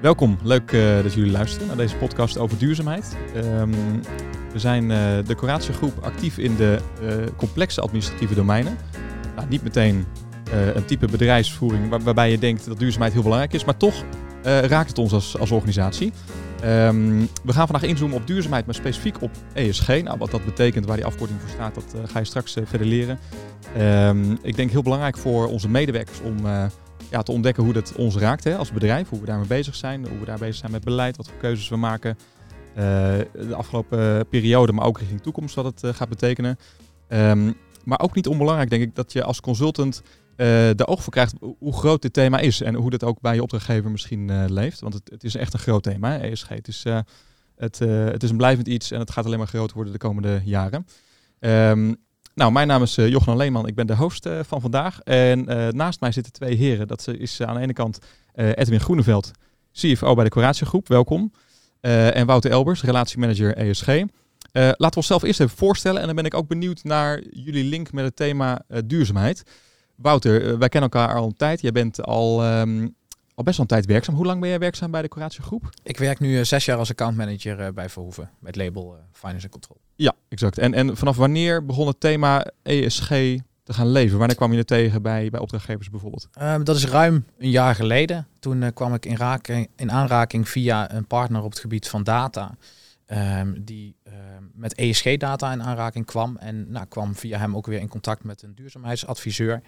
Welkom, leuk uh, dat jullie luisteren naar deze podcast over duurzaamheid. Um, we zijn uh, de Coratio Groep actief in de uh, complexe administratieve domeinen. Nou, niet meteen een type bedrijfsvoering waar, waarbij je denkt dat duurzaamheid heel belangrijk is, maar toch raakt het ons als, als organisatie. Um, we gaan vandaag inzoomen op duurzaamheid, maar specifiek op ESG. Nou, wat dat betekent, waar die afkorting voor staat, dat ga je straks verder leren. Um, ik denk heel belangrijk voor onze medewerkers om ja, te ontdekken hoe dat ons raakt hè, als bedrijf. Hoe we daarmee bezig zijn. Hoe we daar bezig zijn met beleid. Wat voor keuzes we maken. Uh, de afgelopen periode, maar ook richting toekomst wat het uh, gaat betekenen. Um, maar ook niet onbelangrijk denk ik dat je als consultant uh, de oog voor krijgt hoe groot dit thema is. En hoe dat ook bij je opdrachtgever misschien leeft. Want het, het, is echt een groot thema, ESG. Het is, het is een blijvend iets en het gaat alleen maar groter worden de komende jaren. Um, nou, mijn naam is uh, Leeman. Ik ben de host uh, van vandaag. En uh, naast mij zitten twee heren. Dat is aan de ene kant Edwin Groeneveld, CFO bij de Coratio Groep. Welkom. en Wouter Elbers, relatiemanager ESG. laten we onszelf eerst even voorstellen. En dan ben ik ook benieuwd naar jullie link met het thema duurzaamheid. Wouter, wij kennen elkaar al een tijd. Jij bent al, um, al best wel een tijd werkzaam. Hoe lang ben jij werkzaam bij de Coratio Groep? Ik werk nu zes jaar als accountmanager bij Verhoeven. Met label Finance Control. Ja, exact. En, en vanaf wanneer begon het thema ESG te gaan leven? Wanneer kwam je er tegen bij, bij opdrachtgevers bijvoorbeeld? Um, dat is ruim een jaar geleden. Toen uh, kwam ik in, raking, in aanraking via een partner op het gebied van data. Um, die um, met ESG-data in aanraking kwam. En nou, kwam via hem ook weer in contact met een duurzaamheidsadviseur.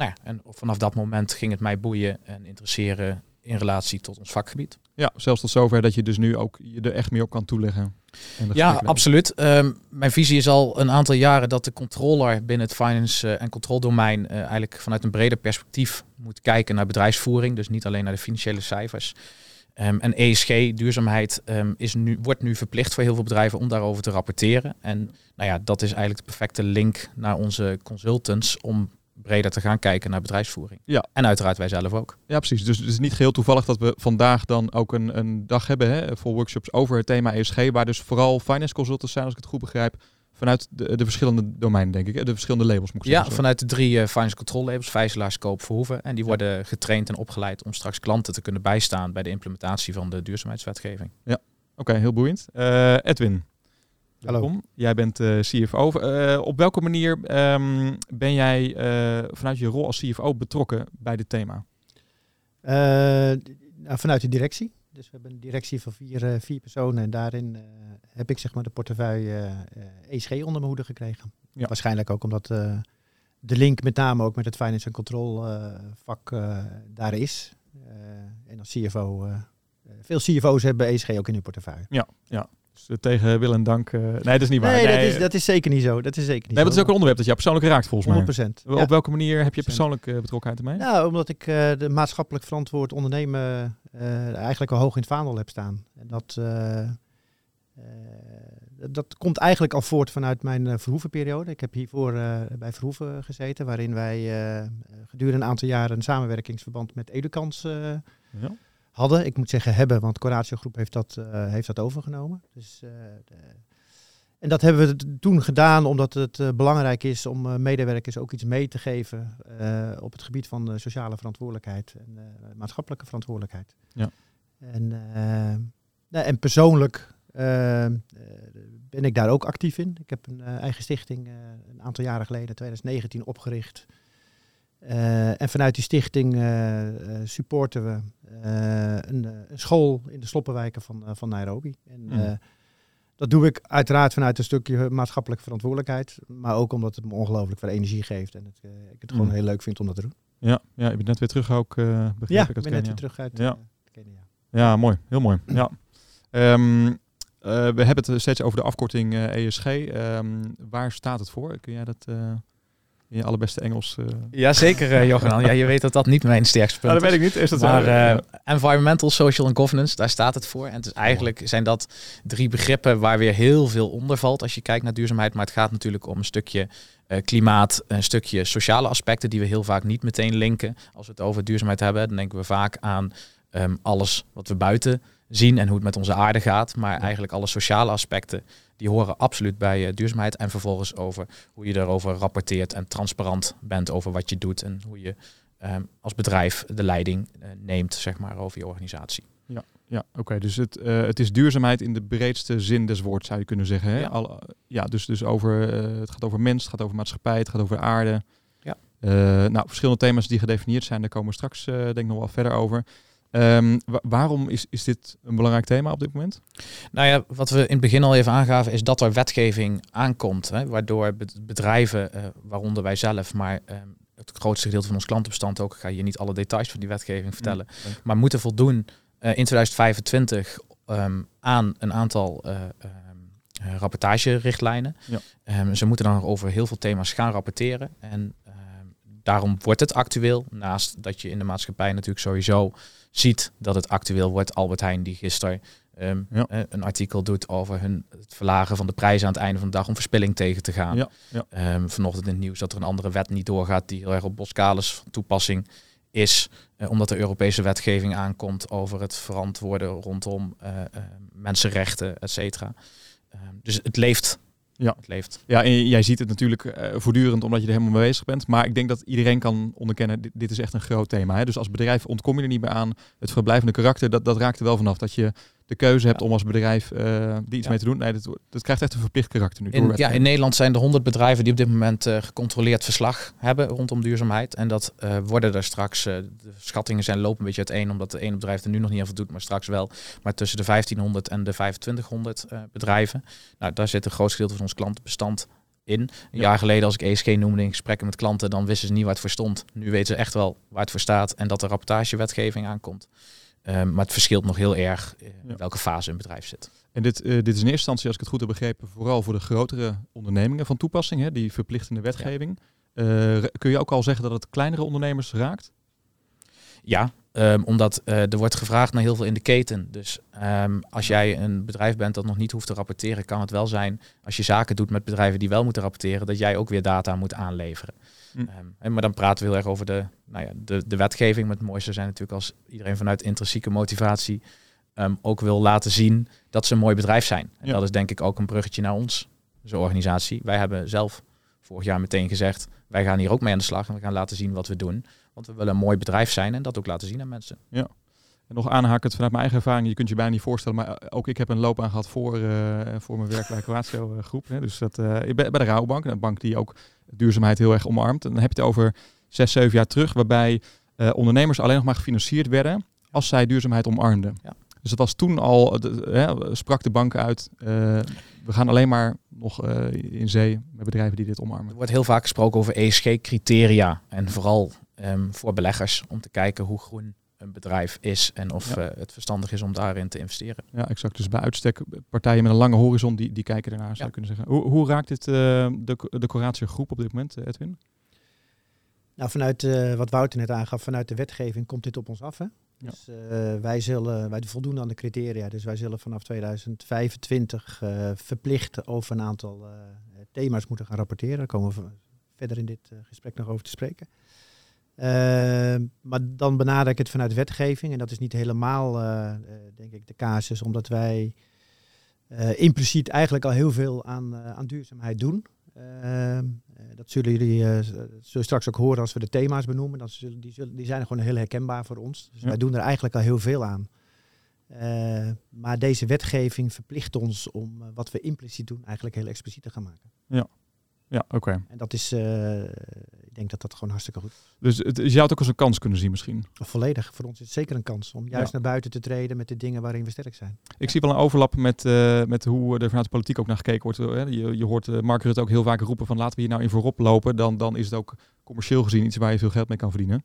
Nou ja, en vanaf dat moment ging het mij boeien en interesseren in relatie tot ons vakgebied. Ja, zelfs tot zover dat je dus nu ook je er echt meer op kan toeleggen. Ja, absoluut. Um, mijn visie is al een aantal jaren dat de controller binnen het finance uh, en control domein uh, eigenlijk vanuit een breder perspectief moet kijken naar bedrijfsvoering. Dus niet alleen naar de financiële cijfers. Um, en ESG, duurzaamheid, um, is nu, wordt nu verplicht voor heel veel bedrijven om daarover te rapporteren. En nou ja, dat is eigenlijk de perfecte link naar onze consultants om breder te gaan kijken naar bedrijfsvoering. Ja. En uiteraard wij zelf ook. Ja, precies. Dus het is niet geheel toevallig dat we vandaag dan ook een, een dag hebben hè, voor workshops over het thema ESG, waar dus vooral finance consultants zijn, als ik het goed begrijp, vanuit de, de verschillende domeinen, denk ik. De verschillende labels moet ik Ja, vanuit de drie uh, finance control labels, Vijzelaar, Scope, Verhoeven. En die worden getraind en opgeleid om straks klanten te kunnen bijstaan bij de implementatie van de duurzaamheidswetgeving. Ja, oké, heel boeiend. Uh, Edwin, Hallo. Jij bent uh, eh, CFO. Uh, eh, op welke manier um, ben jij uh, vanuit je rol als CFO betrokken bij dit thema? Nou, vanuit de directie. Dus we hebben een directie van vier, vier personen en daarin heb ik zeg maar de portefeuille ESG onder mijn hoede gekregen. Ja. Waarschijnlijk ook omdat de link met name ook met het finance en control vak daar is. en als CFO, veel CFO's hebben ESG ook in hun portefeuille. Ja, ja. Dus tegen wil en dank. Uh, nee, dat is niet waar. Nee, nee dat, is, dat is zeker niet zo. Dat is zeker niet nee, het is ook een onderwerp dat jou persoonlijk raakt, volgens mij. 100%. Op welke manier heb je persoonlijk uh, betrokkenheid ermee? Nou, omdat ik uh, de maatschappelijk verantwoord ondernemen eigenlijk al hoog in het vaandel heb staan. En dat, dat komt eigenlijk al voort vanuit mijn Verhoevenperiode. Ik heb hiervoor bij Verhoeven gezeten, waarin wij gedurende een aantal jaren een samenwerkingsverband met Educans ja hadden. Ik moet zeggen hebben, want Coratio Groep heeft dat, uh, heeft dat overgenomen. Dus, uh, de, en dat hebben we toen gedaan omdat het uh, belangrijk is om medewerkers ook iets mee te geven op het gebied van sociale verantwoordelijkheid en maatschappelijke verantwoordelijkheid. Ja. En, nou, en persoonlijk ben ik daar ook actief in. Ik heb een eigen stichting een aantal jaren geleden, 2019, opgericht. Uh, en vanuit die stichting uh, supporten we een, een, school in de sloppenwijken van, van Nairobi. En, mm. Dat doe ik uiteraard vanuit een stukje maatschappelijke verantwoordelijkheid. Maar ook omdat het me ongelooflijk veel energie geeft. En het, ik het gewoon mm. heel leuk vind om dat te doen. Ja, ja je bent net weer terug ook, begrepen. Ja, ik ben net weer terug uit ja. Kenia. Ja, mooi. Heel mooi. Ja. Um, we hebben het steeds over de afkorting ESG. Um, ehm, waar staat het voor? Kun jij dat in je allerbeste Engels. Uh... Ja, zeker, uh, Johan. ja, je weet dat dat niet mijn sterkste punt is. dat weet ik niet. Is dat maar uh, environmental, social en governance, daar staat het voor. En het is eigenlijk zijn dat drie begrippen waar weer heel veel onder valt als je kijkt naar duurzaamheid. Maar het gaat natuurlijk om een stukje klimaat, een stukje sociale aspecten die we heel vaak niet meteen linken. Als we het over duurzaamheid hebben, dan denken we vaak aan um, alles wat we buiten zien en hoe het met onze aarde gaat. Maar eigenlijk alle sociale aspecten die horen absoluut bij uh, duurzaamheid. En vervolgens over hoe je daarover rapporteert en transparant bent over wat je doet en hoe je ehm, als bedrijf de leiding neemt zeg maar, over je organisatie. Ja, ja oké. Dus het, het is duurzaamheid in de breedste zin des woords, zou je kunnen zeggen. Hè? Ja, dus, dus over, het gaat over mens, het gaat over maatschappij, het gaat over aarde. Ja. nou, verschillende thema's die gedefinieerd zijn, daar komen we straks denk ik nog wel verder over. Um, waarom is, is dit een belangrijk thema op dit moment? Nou ja, wat we in het begin al even aangaven, is dat er wetgeving aankomt. Hè, waardoor bedrijven, uh, waaronder wij zelf, maar uh, het grootste gedeelte van ons klantenbestand ook, ik ga je niet alle details van die wetgeving vertellen, mm, maar moeten voldoen uh, in 2025 um, aan een aantal uh, rapportagerichtlijnen. Ja. Um, ze moeten dan over heel veel thema's gaan rapporteren. En daarom wordt het actueel. Naast dat je in de maatschappij natuurlijk sowieso ziet dat het actueel wordt. Albert Heijn die gisteren um, een artikel doet over hun, het verlagen van de prijzen aan het einde van de dag om verspilling tegen te gaan. Ja, ja. Um, vanochtend in het nieuws dat er een andere wet niet doorgaat die heel erg op Boskalis van toepassing is. Uh, omdat de Europese wetgeving aankomt over het verantwoorden rondom uh, uh, mensenrechten, et cetera. Ehm, dus het leeft ja. het leeft. Ja, en jij ziet het natuurlijk uh, voortdurend omdat je er helemaal mee bezig bent. Maar ik denk dat iedereen kan onderkennen, dit, dit is echt een groot thema. Hè? Dus als bedrijf ontkom je er niet meer aan. Het verblijvende karakter, dat, dat raakt er wel vanaf. Dat je de keuze hebt om als bedrijf uh, die iets mee te doen. Nee, dat, dat krijgt echt een verplicht karakter nu. In, ja, in Nederland zijn er 100 bedrijven die op dit moment uh, gecontroleerd verslag hebben rondom duurzaamheid. En dat uh, worden er straks, de schattingen zijn lopen een beetje uiteen, omdat de ene bedrijf er nu nog niet aan voldoet, maar straks wel. Maar tussen de 1500 en de 2500 bedrijven. Nou, daar zit een groot gedeelte van ons klantenbestand in. Een jaar geleden, als ik ESG noemde in gesprekken met klanten, dan wisten ze niet waar het voor stond. Nu weten ze echt wel waar het voor staat en dat de rapportagewetgeving aankomt. Um, maar het verschilt nog heel erg in welke fase een bedrijf zit. En dit, uh, dit is in eerste instantie, als ik het goed heb begrepen, vooral voor de grotere ondernemingen van toepassing, hè, die verplichtende wetgeving. Ja. Uh, kun je ook al zeggen dat het kleinere ondernemers raakt? Ja, um, omdat uh, er wordt gevraagd naar heel veel in de keten. Dus um, als jij een bedrijf bent dat nog niet hoeft te rapporteren, kan het wel zijn, als je zaken doet met bedrijven die wel moeten rapporteren, dat jij ook weer data moet aanleveren. Hm. Um, maar dan praten we heel erg over de, nou ja, de, de wetgeving. Maar het mooiste zijn natuurlijk als iedereen vanuit intrinsieke motivatie ook wil laten zien dat ze een mooi bedrijf zijn. En dat is denk ik ook een bruggetje naar ons, onze organisatie. Wij hebben zelf vorig jaar meteen gezegd, wij gaan hier ook mee aan de slag en we gaan laten zien wat we doen. Want we willen een mooi bedrijf zijn en dat ook laten zien aan mensen. Ja. En nog aanhakend vanuit mijn eigen ervaring, je kunt je bijna niet voorstellen, maar eh, ook ik heb een loopbaan gehad voor, uh, voor mijn werk bij Croatio uh, groep. Hè. Dus dat, uh, bij, de Rabobank, een bank die ook duurzaamheid heel erg omarmt. En dan heb je het over zes, zeven jaar terug, waarbij uh, ondernemers alleen nog maar gefinancierd werden als zij duurzaamheid omarmden. Ja. Dus dat was toen al, de, sprak de bank uit, we gaan alleen maar nog in zee met bedrijven die dit omarmen. Er wordt heel vaak gesproken over ESG-criteria en vooral um, voor beleggers om te kijken hoe groen een bedrijf is en of ja. uh, het verstandig is om daarin te investeren. Ja, exact. Dus bij uitstek partijen met een lange horizon die, die kijken ernaar, zou ja. kunnen zeggen. Hoe, hoe raakt dit uh, de, de Coratio groep op dit moment, Edwin? Nou, vanuit uh, wat Wouter net aangaf, vanuit de wetgeving komt dit op ons af. Hè? Ja. Dus wij zullen, wij voldoen aan de criteria. Dus wij zullen vanaf 2025 verplicht over een aantal thema's moeten gaan rapporteren. Daar komen we verder in dit gesprek nog over te spreken. Uh, maar dan benader ik het vanuit wetgeving. En dat is niet helemaal, uh, denk ik, de casus. Omdat wij uh, impliciet eigenlijk al heel veel aan, aan duurzaamheid doen. Ehm, dat zullen jullie zullen straks ook horen als we de thema's benoemen. Dat zullen, die, zullen, die zijn gewoon heel herkenbaar voor ons. Dus ja. wij doen er eigenlijk al heel veel aan. maar deze wetgeving verplicht ons om wat we impliciet doen eigenlijk heel expliciet te gaan maken. Ja, ja, oké. En dat is, uh, ik denk dat dat gewoon hartstikke goed Dus het, je zou het ook als een kans kunnen zien misschien? Volledig. Voor ons is het zeker een kans om juist ja. naar buiten te treden met de dingen waarin we sterk zijn. Ik ja. zie wel een overlap met, uh, met hoe er vanuit de politiek ook naar gekeken wordt. Je, je hoort Mark Rutte ook heel vaak roepen van laten we hier nou in voorop lopen. Dan, dan is het ook commercieel gezien iets waar je veel geld mee kan verdienen.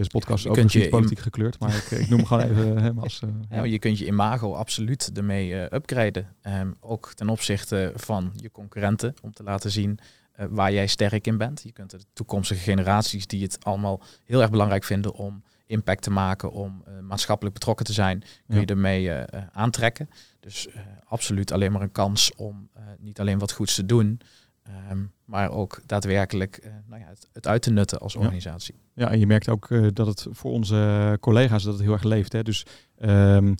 Deze podcast ja, is ook niet politiek gekleurd, maar ik, ik noem gewoon even hem als... Uh, ja, je kunt je imago absoluut ermee uh, upgraden. Um, ook ten opzichte van je concurrenten, om te laten zien uh, waar jij sterk in bent. Je kunt de toekomstige generaties die het allemaal heel erg belangrijk vinden om impact te maken, om maatschappelijk betrokken te zijn, kun je ermee aantrekken. Dus absoluut alleen maar een kans om niet alleen wat goeds te doen, um, maar ook daadwerkelijk nou ja, het, het, uit te nutten als organisatie. Ja, ja en je merkt ook dat het voor onze collega's dat het heel erg leeft. Hè? Dus um,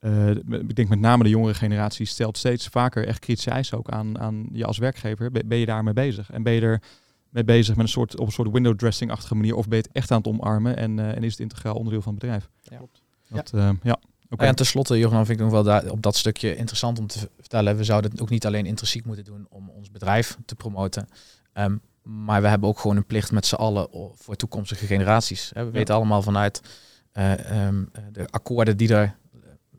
uh, ik denk met name de jongere generatie stelt steeds vaker echt kritische eisen ook aan, aan je als werkgever. Ben, ben je daarmee bezig? En ben je er mee bezig met een soort, op een soort window dressing-achtige manier? Of ben je het echt aan het omarmen en, en is het integraal onderdeel van het bedrijf? Ja. Dat, ja. ja. Okay. en tenslotte, Johan, vind ik nog wel daar, op dat stukje interessant om te vertellen. We zouden het ook niet alleen intrinsiek moeten doen om ons bedrijf te promoten. Um, maar we hebben ook gewoon een plicht met z'n allen voor toekomstige generaties. We weten allemaal vanuit uh, um, de akkoorden die er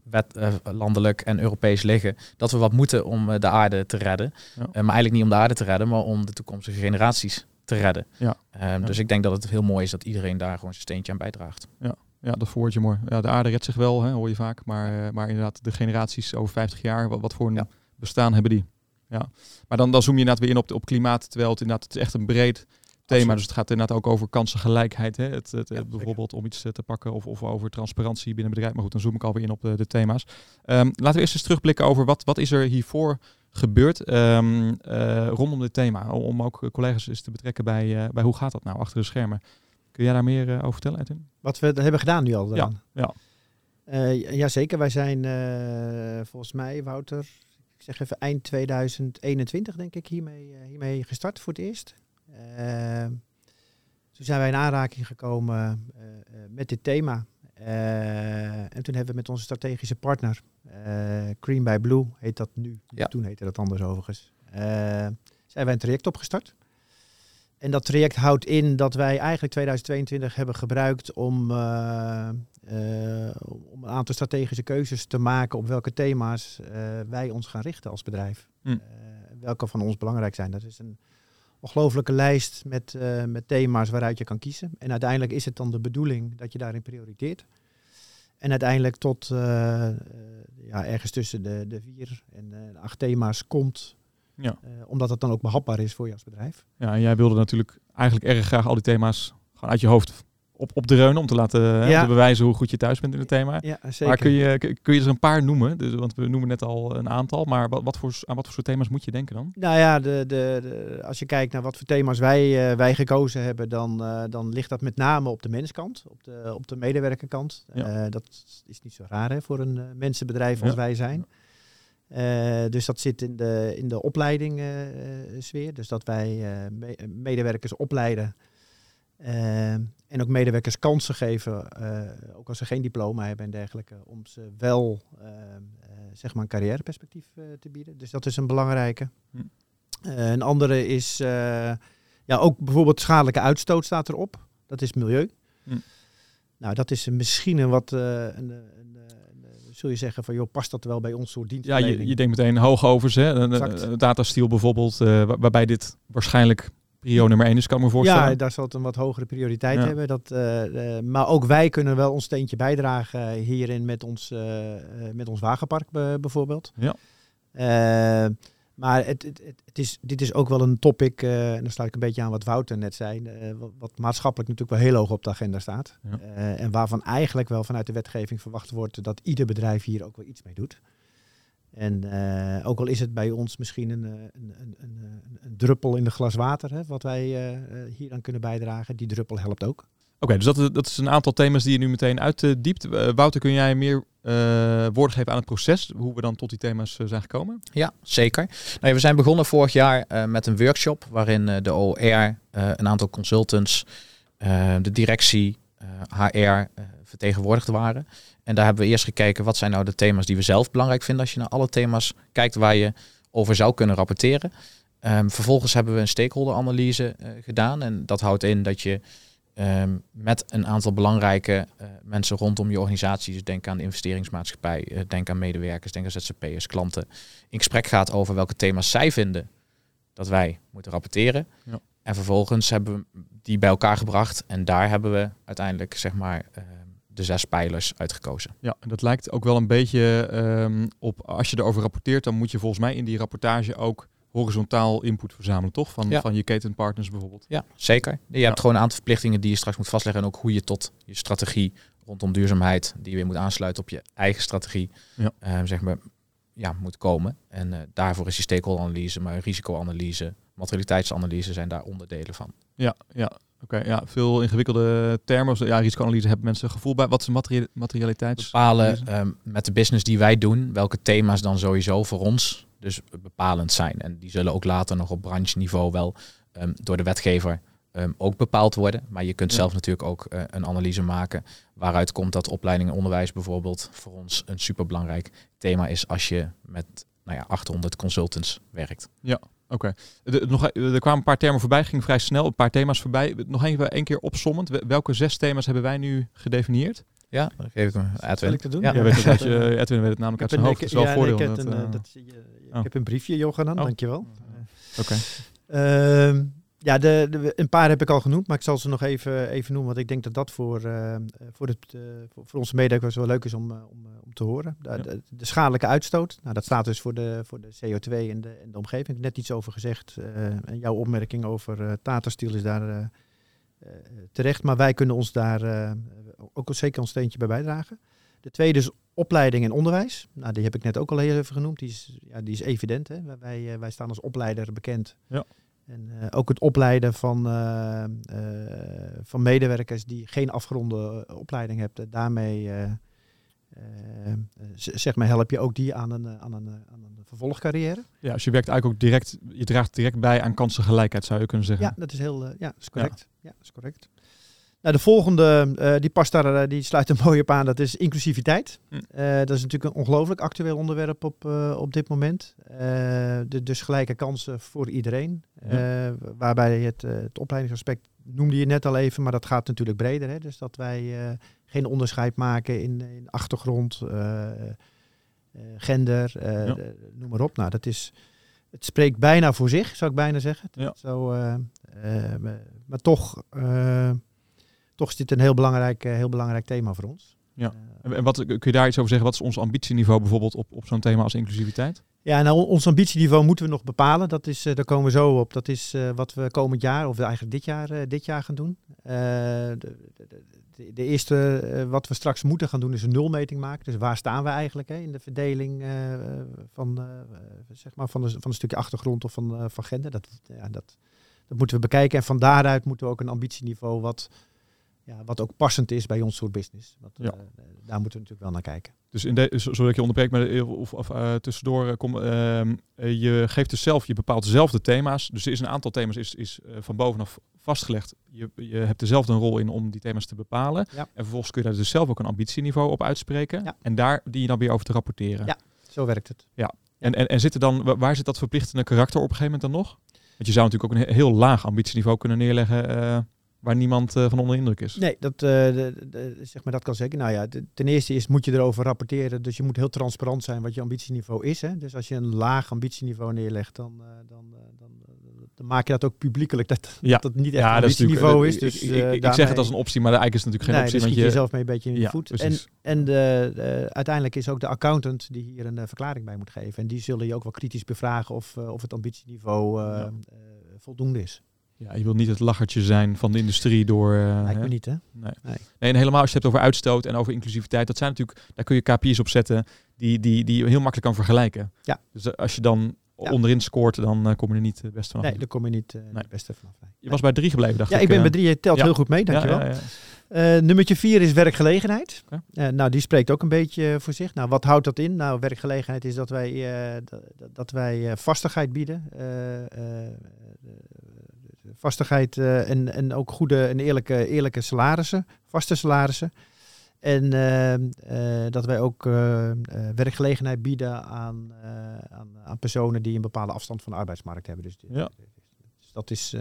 wet, uh, landelijk en Europees liggen, dat we wat moeten om uh, de aarde te redden. Ja. maar eigenlijk niet om de aarde te redden, maar om de toekomstige generaties te redden. Ja. Um, dus ik denk dat het heel mooi is dat iedereen daar gewoon zijn steentje aan bijdraagt. Ja. Ja, dat verwoord je mooi. Ja, de aarde redt zich wel, hè, hoor je vaak. Maar, maar inderdaad, de generaties over 50 jaar, wat, wat voor een bestaan hebben die? Ja. Maar dan, dan zoom je inderdaad weer in op, op klimaat, terwijl het inderdaad het is echt een breed thema. Dus het gaat inderdaad ook over kansengelijkheid. Hè? Het, het, bijvoorbeeld om iets te pakken of, of over transparantie binnen bedrijf. Maar goed, dan zoom ik alweer in op de, de thema's. Um, laten we eerst eens terugblikken over wat, wat is er hiervoor gebeurd um, uh, rondom dit thema. Om ook collega's eens te betrekken bij, uh, bij hoe gaat dat nou achter de schermen. Kun jij daar meer uh, over vertellen, Edwin? Wat we hebben gedaan nu al. Ja, ja. jazeker, wij zijn volgens mij, Wouter, ik zeg even eind 2021 denk ik hiermee, hiermee gestart voor het eerst. Uh, toen zijn wij in aanraking gekomen uh, met dit thema. Uh, en toen hebben we met onze strategische partner, Green by Blue heet dat nu. Ja. Toen heette dat anders overigens. zijn wij een traject opgestart. En dat traject houdt in dat wij eigenlijk 2022 hebben gebruikt om, uh, uh, om een aantal strategische keuzes te maken op welke thema's uh, wij ons gaan richten als bedrijf. Hm. welke van ons belangrijk zijn. Dat is een ongelofelijke lijst met, met thema's waaruit je kan kiezen. En uiteindelijk is het dan de bedoeling dat je daarin prioriteert. En uiteindelijk tot ja, ergens tussen de, de vier en de acht thema's komt. Ja. omdat het dan ook behapbaar is voor je als bedrijf. Ja, en jij wilde natuurlijk eigenlijk erg graag al die thema's gewoon uit je hoofd op, op de reunen om te laten ja. te bewijzen hoe goed je thuis bent in het thema. Ja, zeker. Maar kun je, kun je er een paar noemen? Dus, want we noemen net al een aantal, maar wat, wat voor, aan wat voor soort thema's moet je denken dan? Nou ja, de, de, de als je kijkt naar wat voor thema's wij, uh, wij gekozen hebben, dan, uh, dan ligt dat met name op de menskant, op de, op de medewerkerkant. Ja. Uh, dat is niet zo raar hè, voor een mensenbedrijf als ja. wij zijn. Uh, dus dat zit in de, in de opleiding uh, sfeer. Dus dat wij me medewerkers opleiden en ook medewerkers kansen geven, ook als ze geen diploma hebben en dergelijke, om ze wel zeg maar een carrièreperspectief te bieden. Dus dat is een belangrijke. Hm. een andere is, ja, ook bijvoorbeeld schadelijke uitstoot staat erop. Dat is milieu. Hm. Nou, dat is misschien een wat, een, een, een, zul je zeggen van, joh, past dat wel bij ons soort dienst? Ja, je, je denkt meteen hoogovers, hè? Een, datasteel bijvoorbeeld, waarbij dit waarschijnlijk prio nummer 1 is, kan me voorstellen. Ja, daar zal het een wat hogere prioriteit hebben. Dat, uh, uh, maar ook wij kunnen wel ons steentje bijdragen hierin met ons, met ons wagenpark bijvoorbeeld. Ja. Maar het, het, het, is, dit is ook wel een topic, en dan sluit ik een beetje aan wat Wouter net zei, wat, wat, maatschappelijk natuurlijk wel heel hoog op de agenda staat. Ja. en waarvan eigenlijk wel vanuit de wetgeving verwacht wordt dat ieder bedrijf hier ook wel iets mee doet. En ook al is het bij ons misschien een, een, een, een, een druppel in de glas water, hè, wat wij hier aan kunnen bijdragen, die druppel helpt ook. Oké, dus dat, dat is een aantal thema's die je nu meteen uitdiept. Uh, Wouter, kun jij meer woorden geven aan het proces, hoe we dan tot die thema's zijn gekomen? Ja, zeker. Nou, we zijn begonnen vorig jaar met een workshop waarin de OR, een aantal consultants, de directie, HR vertegenwoordigd waren. En daar hebben we eerst gekeken wat zijn nou de thema's die we zelf belangrijk vinden als je naar alle thema's kijkt waar je over zou kunnen rapporteren. Um, vervolgens hebben we een stakeholderanalyse gedaan en dat houdt in dat je um, met een aantal belangrijke uh, mensen rondom je organisatie, dus denk aan de investeringsmaatschappij, uh, denk aan medewerkers, denk aan ZZP'ers, klanten, in gesprek gaat over welke thema's zij vinden dat wij moeten rapporteren. Ja. En vervolgens hebben we die bij elkaar gebracht en daar hebben we uiteindelijk zeg maar de zes pijlers uitgekozen. Ja, en dat lijkt ook wel een beetje um, op, als je erover rapporteert, dan moet je volgens mij in die rapportage ook horizontaal input verzamelen, toch? Van, ja. van je ketenpartners bijvoorbeeld. Ja, zeker. Je ja. hebt gewoon een aantal verplichtingen die je straks moet vastleggen en ook hoe je tot je strategie rondom duurzaamheid, die je weer moet aansluiten op je eigen strategie, ja. Um, zeg maar, ja, moet komen. En uh, daarvoor is je stakeholderanalyse, maar risicoanalyse, materialiteitsanalyse zijn daar onderdelen van. Ja, ja. Oké, ja, veel ingewikkelde termen. Ja, risicoanalyse hebben mensen een gevoel bij. Wat is materie materialiteit? Bepalen um, met de business die wij doen, welke thema's dan sowieso voor ons dus bepalend zijn. En die zullen ook later nog op brancheniveau wel ehm, door de wetgever ehm, ook bepaald worden. Maar je kunt zelf natuurlijk ook uh, een analyse maken waaruit komt dat opleiding en onderwijs bijvoorbeeld voor ons een superbelangrijk thema is als je met nou ja, 800 consultants werkt. Ja, oké. Okay. Er kwamen een paar termen voorbij, ging vrij snel, een paar thema's voorbij. Nog even één keer opsommend. Welke zes thema's hebben wij nu gedefinieerd? Ja, dan geef ik hem Edwin. ik te doen? Ja, ja. Weet dat je, Edwin weet het namelijk uit zijn hoofd. Dat is wel voordeel. Ik, heb een, uh, dat, ik oh. heb een briefje, Johan, oh. dankjewel. Oké. Okay. Uh, ja, de, de, een paar heb ik al genoemd, maar ik zal ze nog even, even noemen, want ik denk dat dat voor, uh, voor, het, uh, voor, voor, onze medewerkers wel leuk is om, om, om te horen. De, ja. de, de, schadelijke uitstoot, nou, dat staat dus voor de, voor de CO2 en de, en de omgeving. Ik heb net iets over gezegd. en jouw opmerking over Tata Steel is daar terecht, maar wij kunnen ons daar ook zeker een steentje bij bijdragen. De tweede is opleiding en onderwijs. Nou, die heb ik net ook al even genoemd. Die is, ja, die is evident. Hè? Wij, wij staan als opleider bekend. Ja. En uh, ook het opleiden van, uh, uh, van medewerkers die geen afgeronde opleiding hebben. Daarmee zeg maar, help je ook die aan een, aan een, aan een vervolgcarrière. Ja, dus je werkt eigenlijk ook direct, je draagt direct bij aan kansengelijkheid, zou je kunnen zeggen. Ja, dat is heel, ja, dat is correct. Ja. ja, dat is correct. Nou, de volgende, uh, die past daar, uh, die sluit er mooi op aan, dat is inclusiviteit. Hm. Uh, dat is natuurlijk een ongelooflijk actueel onderwerp op, op dit moment. De, dus gelijke kansen voor iedereen. Waarbij het, het opleidingsaspect noemde je net al even, maar dat gaat natuurlijk breder. Hè? Dus dat wij geen onderscheid maken in, in achtergrond, gender, ja. noem maar op. Nou, dat is, het spreekt bijna voor zich, zou ik bijna zeggen. Ja. Zo, maar toch toch is dit een heel belangrijk, heel belangrijk thema voor ons. Ja. En wat kun je daar iets over zeggen? Wat is ons ambitieniveau bijvoorbeeld op, op zo'n thema als inclusiviteit? Ja, nou, ons ambitieniveau moeten we nog bepalen. Dat is, uh, daar komen we zo op. Dat is uh, wat we komend jaar, of eigenlijk dit jaar, uh, dit jaar gaan doen. De, de, de, de, eerste wat we straks moeten gaan doen is een nulmeting maken. Dus waar staan we eigenlijk hè, in de verdeling van, zeg maar van, de, van een stukje achtergrond of van, van gender? Dat, ja, dat, dat moeten we bekijken. En van daaruit moeten we ook een ambitieniveau wat ja, wat ook passend is bij ons soort business. Ja. uh, daar moeten we natuurlijk wel naar kijken. Dus in de, je onderbreek, maar of, of uh, tussendoor uh, kom, je geeft dus zelf, je bepaalt zelf de thema's. Dus er is een aantal thema's is, is van bovenaf vastgelegd. Je, je hebt dezelfde een rol in om die thema's te bepalen. Ja. En vervolgens kun je daar dus zelf ook een ambitieniveau op uitspreken. Ja. En daar die je dan weer over te rapporteren. Ja, zo werkt het. Ja. En, en, en zit er dan, waar zit dat verplichtende karakter op een gegeven moment dan nog? Want je zou natuurlijk ook een heel laag ambitieniveau kunnen neerleggen waar niemand uh, van onder indruk is. Nee, dat, uh, de, de, zeg maar, dat kan zeker. Nou ja, de, ten eerste is, moet je erover rapporteren. Dus je moet heel transparant zijn wat je ambitieniveau is. Hè? Dus als je een laag ambitieniveau neerlegt, dan, uh, dan, dan, dan, maak je dat ook plubliek dat, ja. dat het niet echt ja, een ambitieniveau is. Dus, ik, ik, ik, ik zeg het als een optie, maar eigenlijk is het natuurlijk geen nee, optie. Want je je jezelf mee een beetje in ja, de voet. Precies. En, en de, de, uiteindelijk is ook de accountant die hier een verklaring bij moet geven. En die zullen je ook wel kritisch bevragen of, of het ambitieniveau voldoende is. Ja, je wilt niet het lachertje zijn van de industrie door... Uh, Lijkt me niet, hè? Nee. nee. nee. en helemaal als je het hebt over uitstoot en over inclusiviteit, dat zijn natuurlijk, daar kun je KPI's op zetten die, die, die je heel makkelijk kan vergelijken. Ja. Dus als je dan ja. onderin scoort, dan uh, kom je er niet het beste vanaf. Nee, dan kom je niet uh, nee. het beste vanaf. Nee. Je was bij drie gebleven, dacht ja, ik. Ja, ik ben bij drie. Je telt ja. heel goed mee, dankjewel. Ja. Uh, nummertje vier is werkgelegenheid. Okay. Nou, die spreekt ook een beetje voor zich. Nou, wat houdt dat in? Nou, werkgelegenheid is dat wij, dat wij vastigheid bieden. Vastigheid en, en ook goede en eerlijke, eerlijke salarissen, vaste salarissen. En dat wij ook werkgelegenheid bieden aan, aan, aan, personen die een bepaalde afstand van de arbeidsmarkt hebben. Dus, ja. dus dat is...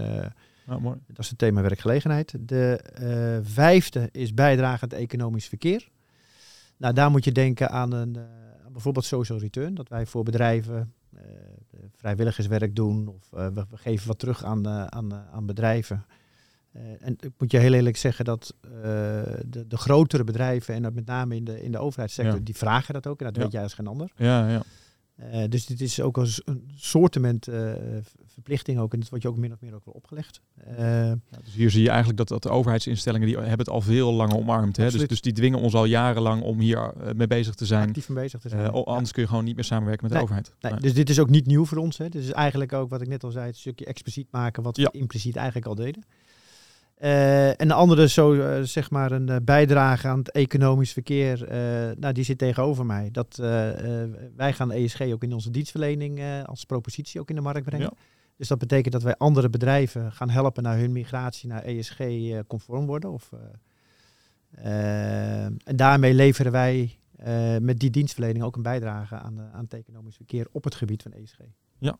Oh, mooi. Dat is het thema werkgelegenheid. De uh, vijfde is bijdrage aan het economisch verkeer. Nou, daar moet je denken aan een, uh, bijvoorbeeld social return. Dat wij voor bedrijven vrijwilligerswerk doen. Of we, we, geven wat terug aan, aan, aan bedrijven. en ik moet je heel eerlijk zeggen dat de, de, grotere bedrijven, en dat met name in de, in de overheidssector, ja. die vragen dat ook. En dat ja. weet jij als geen ander. Ja, ja. Uh, dus dit is ook als een soortement uh, verplichting ook. En dat wordt je ook min of meer ook wel opgelegd. Uh, ja, dus hier zie je eigenlijk dat, dat de overheidsinstellingen die hebben het al veel langer omarmd. Hè? Dus, dus die dwingen ons al jarenlang om hier mee bezig te zijn. Actief mee bezig te zijn. anders ja. kun je gewoon niet meer samenwerken met nee, de overheid. Nee, dus dit is ook niet nieuw voor ons. Hè. Dit is eigenlijk ook wat ik net al zei, het stukje expliciet maken wat we impliciet eigenlijk al deden. Uh, en de andere, zo, uh, zeg maar, een uh, bijdrage aan het economisch verkeer, nou, die zit tegenover mij. Dat, wij gaan ESG ook in onze dienstverlening als propositie ook in de markt brengen. Ja. Dus dat betekent dat wij andere bedrijven gaan helpen naar hun migratie naar ESG-conform worden. Of, en daarmee leveren wij met die dienstverlening ook een bijdrage aan, aan het economisch verkeer op het gebied van ESG. Ja,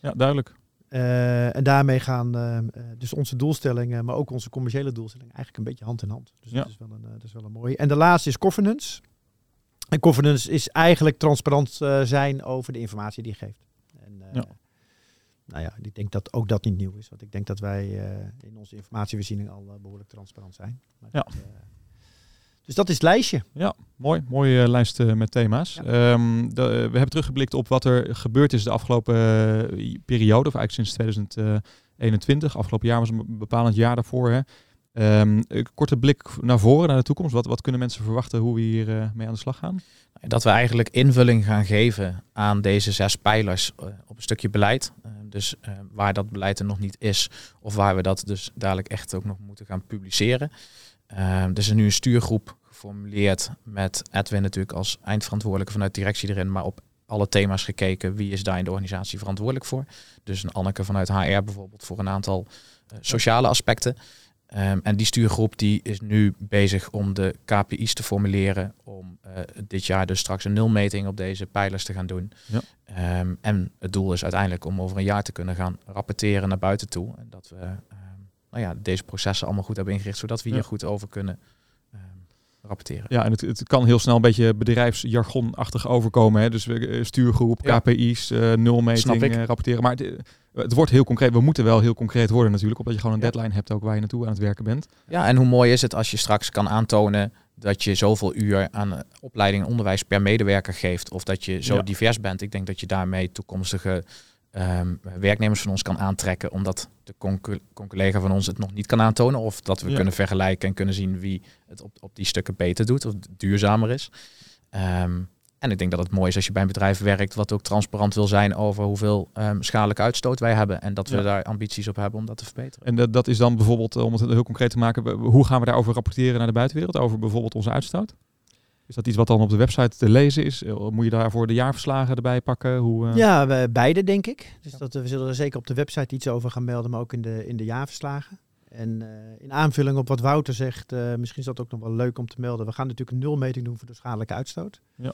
ja duidelijk. Uh, en daarmee gaan uh, dus onze doelstellingen, maar ook onze commerciële doelstellingen eigenlijk een beetje hand in hand. Dus ja. dat, is wel een, dat is wel een mooie. En de laatste is governance. En governance is eigenlijk transparant zijn over de informatie die je geeft. En, ja. Nou ja, ik denk dat ook dat niet nieuw is. Want ik denk dat wij in onze informatievoorziening al behoorlijk transparant zijn. Maar ja. Dat, dus dat is het lijstje. Ja, mooi. Mooie uh, lijst uh, met thema's. Ja. Um, de, we hebben teruggeblikt op wat er gebeurd is de afgelopen uh, periode, of eigenlijk sinds 2021. Afgelopen jaar was een bepalend jaar daarvoor. Hè. Um, korte blik naar voren, naar de toekomst. Wat, wat kunnen mensen verwachten hoe we hier mee aan de slag gaan? Dat we eigenlijk invulling gaan geven aan deze zes pijlers op een stukje beleid. dus waar dat beleid er nog niet is, of waar we dat dus dadelijk echt ook nog moeten gaan publiceren. Um, er is nu een stuurgroep geformuleerd met Edwin natuurlijk als eindverantwoordelijke vanuit directie erin, maar op alle thema's gekeken. Wie is daar in de organisatie verantwoordelijk voor? Dus een Anneke vanuit HR bijvoorbeeld voor een aantal uh, sociale aspecten. Um, en die stuurgroep die is nu bezig om de KPI's te formuleren om uh, dit jaar dus straks een nulmeting op deze pijlers te gaan doen. Ja. Um, en het doel is uiteindelijk om over een jaar te kunnen gaan rapporteren naar buiten toe. En dat we nou ja, deze processen allemaal goed hebben ingericht, zodat we hier goed over kunnen uh, rapporteren. Ja, en het, het kan heel snel een beetje bedrijfsjargonachtig overkomen. Hè? Dus we, stuurgroep, ja. KPI's, uh, nulmeting, uh, rapporteren. Maar het, het, wordt heel concreet. We moeten wel heel concreet worden natuurlijk, omdat je gewoon een ja. deadline hebt ook waar je naartoe aan het werken bent. Ja, en hoe mooi is het als je straks kan aantonen dat je zoveel uur aan opleiding en onderwijs per medewerker geeft, of dat je zo divers bent. Ik denk dat je daarmee toekomstige um, werknemers van ons kan aantrekken, omdat de collega van ons het nog niet kan aantonen. Of dat we ja. kunnen vergelijken en kunnen zien wie het op, op die stukken beter doet of duurzamer is. Um, en ik denk dat het mooi is als je bij een bedrijf werkt wat ook transparant wil zijn over hoeveel um, schadelijke uitstoot wij hebben. En dat we ja. daar ambities op hebben om dat te verbeteren. En dat, dat is dan bijvoorbeeld, om het heel concreet te maken, hoe gaan we daarover rapporteren naar de buitenwereld? Over bijvoorbeeld onze uitstoot? Is dat iets wat dan op de website te lezen is? Moet je daarvoor de jaarverslagen erbij pakken? Hoe, uh... Ja, we, beide denk ik. Dus dat, we zullen er zeker op de website iets over gaan melden, maar ook in de, in de jaarverslagen. En uh, in aanvulling op wat Wouter zegt, uh, misschien is dat ook nog wel leuk om te melden. We gaan natuurlijk een nulmeting doen voor de schadelijke uitstoot. Ja.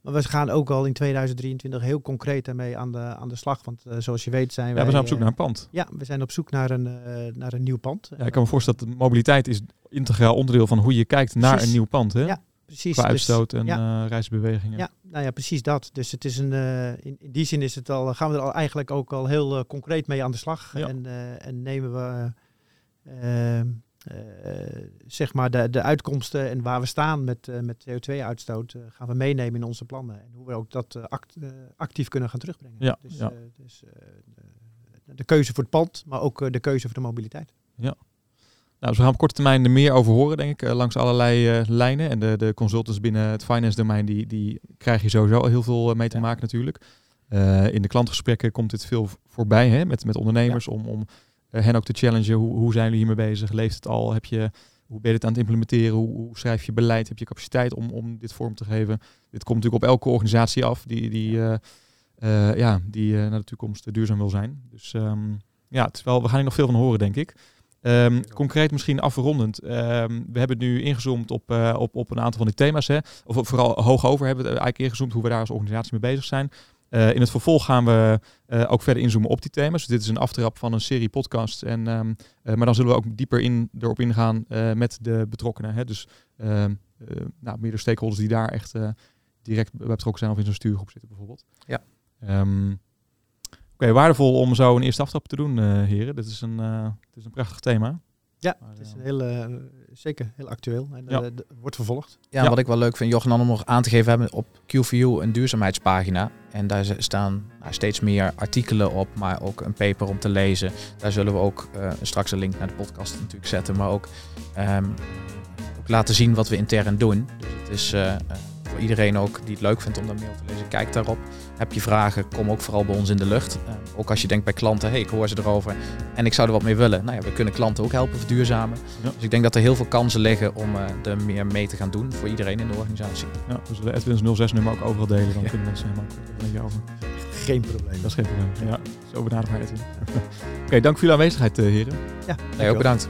Maar we gaan ook al in 2023 heel concreet daarmee aan de, aan de slag. Want uh, zoals je weet zijn ja, wij... we zijn op zoek naar een pand. Ja, we zijn op zoek naar een, naar een nieuw pand. Ja, ik kan me voorstellen dat mobiliteit is integraal onderdeel van hoe je kijkt naar precies. een nieuw pand. Hè? Ja, precies. Qua uitstoot dus, en ja. uh, reisbewegingen. Ja, nou ja, precies dat. Dus het is een, uh, in, in, die zin is het al, gaan we er al eigenlijk ook al heel concreet mee aan de slag. Ja. En, en, nemen we zeg maar de, de uitkomsten en waar we staan met, met CO2-uitstoot, gaan we meenemen in onze plannen. En hoe we ook dat act, actief kunnen gaan terugbrengen. Ja, dus ja. dus de, de keuze voor het pand, maar ook de keuze voor de mobiliteit. Ja. Nou, dus we gaan op korte termijn er meer over horen, denk ik, uh, langs allerlei uh, lijnen. En de, de consultants binnen het finance domein, die, die krijg je sowieso heel veel uh, mee te ja. maken natuurlijk. in de klantgesprekken komt dit veel voorbij hè, met, met ondernemers ja. om, om hen ook te challengen. Hoe, hoe zijn jullie hiermee bezig? Leeft het al? Heb je, hoe ben je het aan het implementeren? Hoe, hoe schrijf je beleid? Heb je capaciteit om, om dit vorm te geven? Dit komt natuurlijk op elke organisatie af die, die, ja. ja, die naar de toekomst duurzaam wil zijn. Dus um, ja, het is wel, we gaan hier nog veel van horen, denk ik. Um, concreet misschien afrondend. Um, we hebben nu ingezoomd op, uh, op, op een aantal van die thema's. Hè. Of vooral hoog over hebben we eigenlijk ingezoomd hoe we daar als organisatie mee bezig zijn. Uh, in het vervolg gaan we uh, ook verder inzoomen op die thema's. Dus dit is een aftrap van een serie podcasts. En, um, maar dan zullen we ook dieper in, erop ingaan met de betrokkenen. Hè. Dus nou, meerdere stakeholders die daar echt direct bij betrokken zijn of in zo'n stuurgroep zitten bijvoorbeeld. Ja. Oké, okay, waardevol om zo een eerste aftrap te doen, uh, heren. Dit is een, uh, dit is een prachtig thema. Ja, maar, het is een heel, uh, zeker heel actueel en ja. wordt vervolgd. Ja, ja, wat ik wel leuk vind, Jochen, om nog aan te geven, we hebben op QVU een duurzaamheidspagina. En daar staan nou, steeds meer artikelen op, maar ook een paper om te lezen. Daar zullen we ook straks een link naar de podcast natuurlijk zetten, maar ook, um, ook laten zien wat we intern doen. Dus het is voor iedereen ook die het leuk vindt om meer over te lezen, kijk daarop. Heb je vragen, kom ook vooral bij ons in de lucht. Uh, ook als je denkt bij klanten, hey, ik hoor ze erover en ik zou er wat mee willen. Nou ja, we kunnen klanten ook helpen verduurzamen. Ja. Dus ik denk dat er heel veel kansen liggen om uh, er meer mee te gaan doen voor iedereen in de organisatie. Ja, dus de Edwins 06 nummer ook overal delen, dan ja. kunnen mensen hem ook een beetje over. Geen probleem. Dat is geen probleem, ja. Zo benaderen Oké, dank voor jullie aanwezigheid, heren. Ja, Nee, ook bedankt.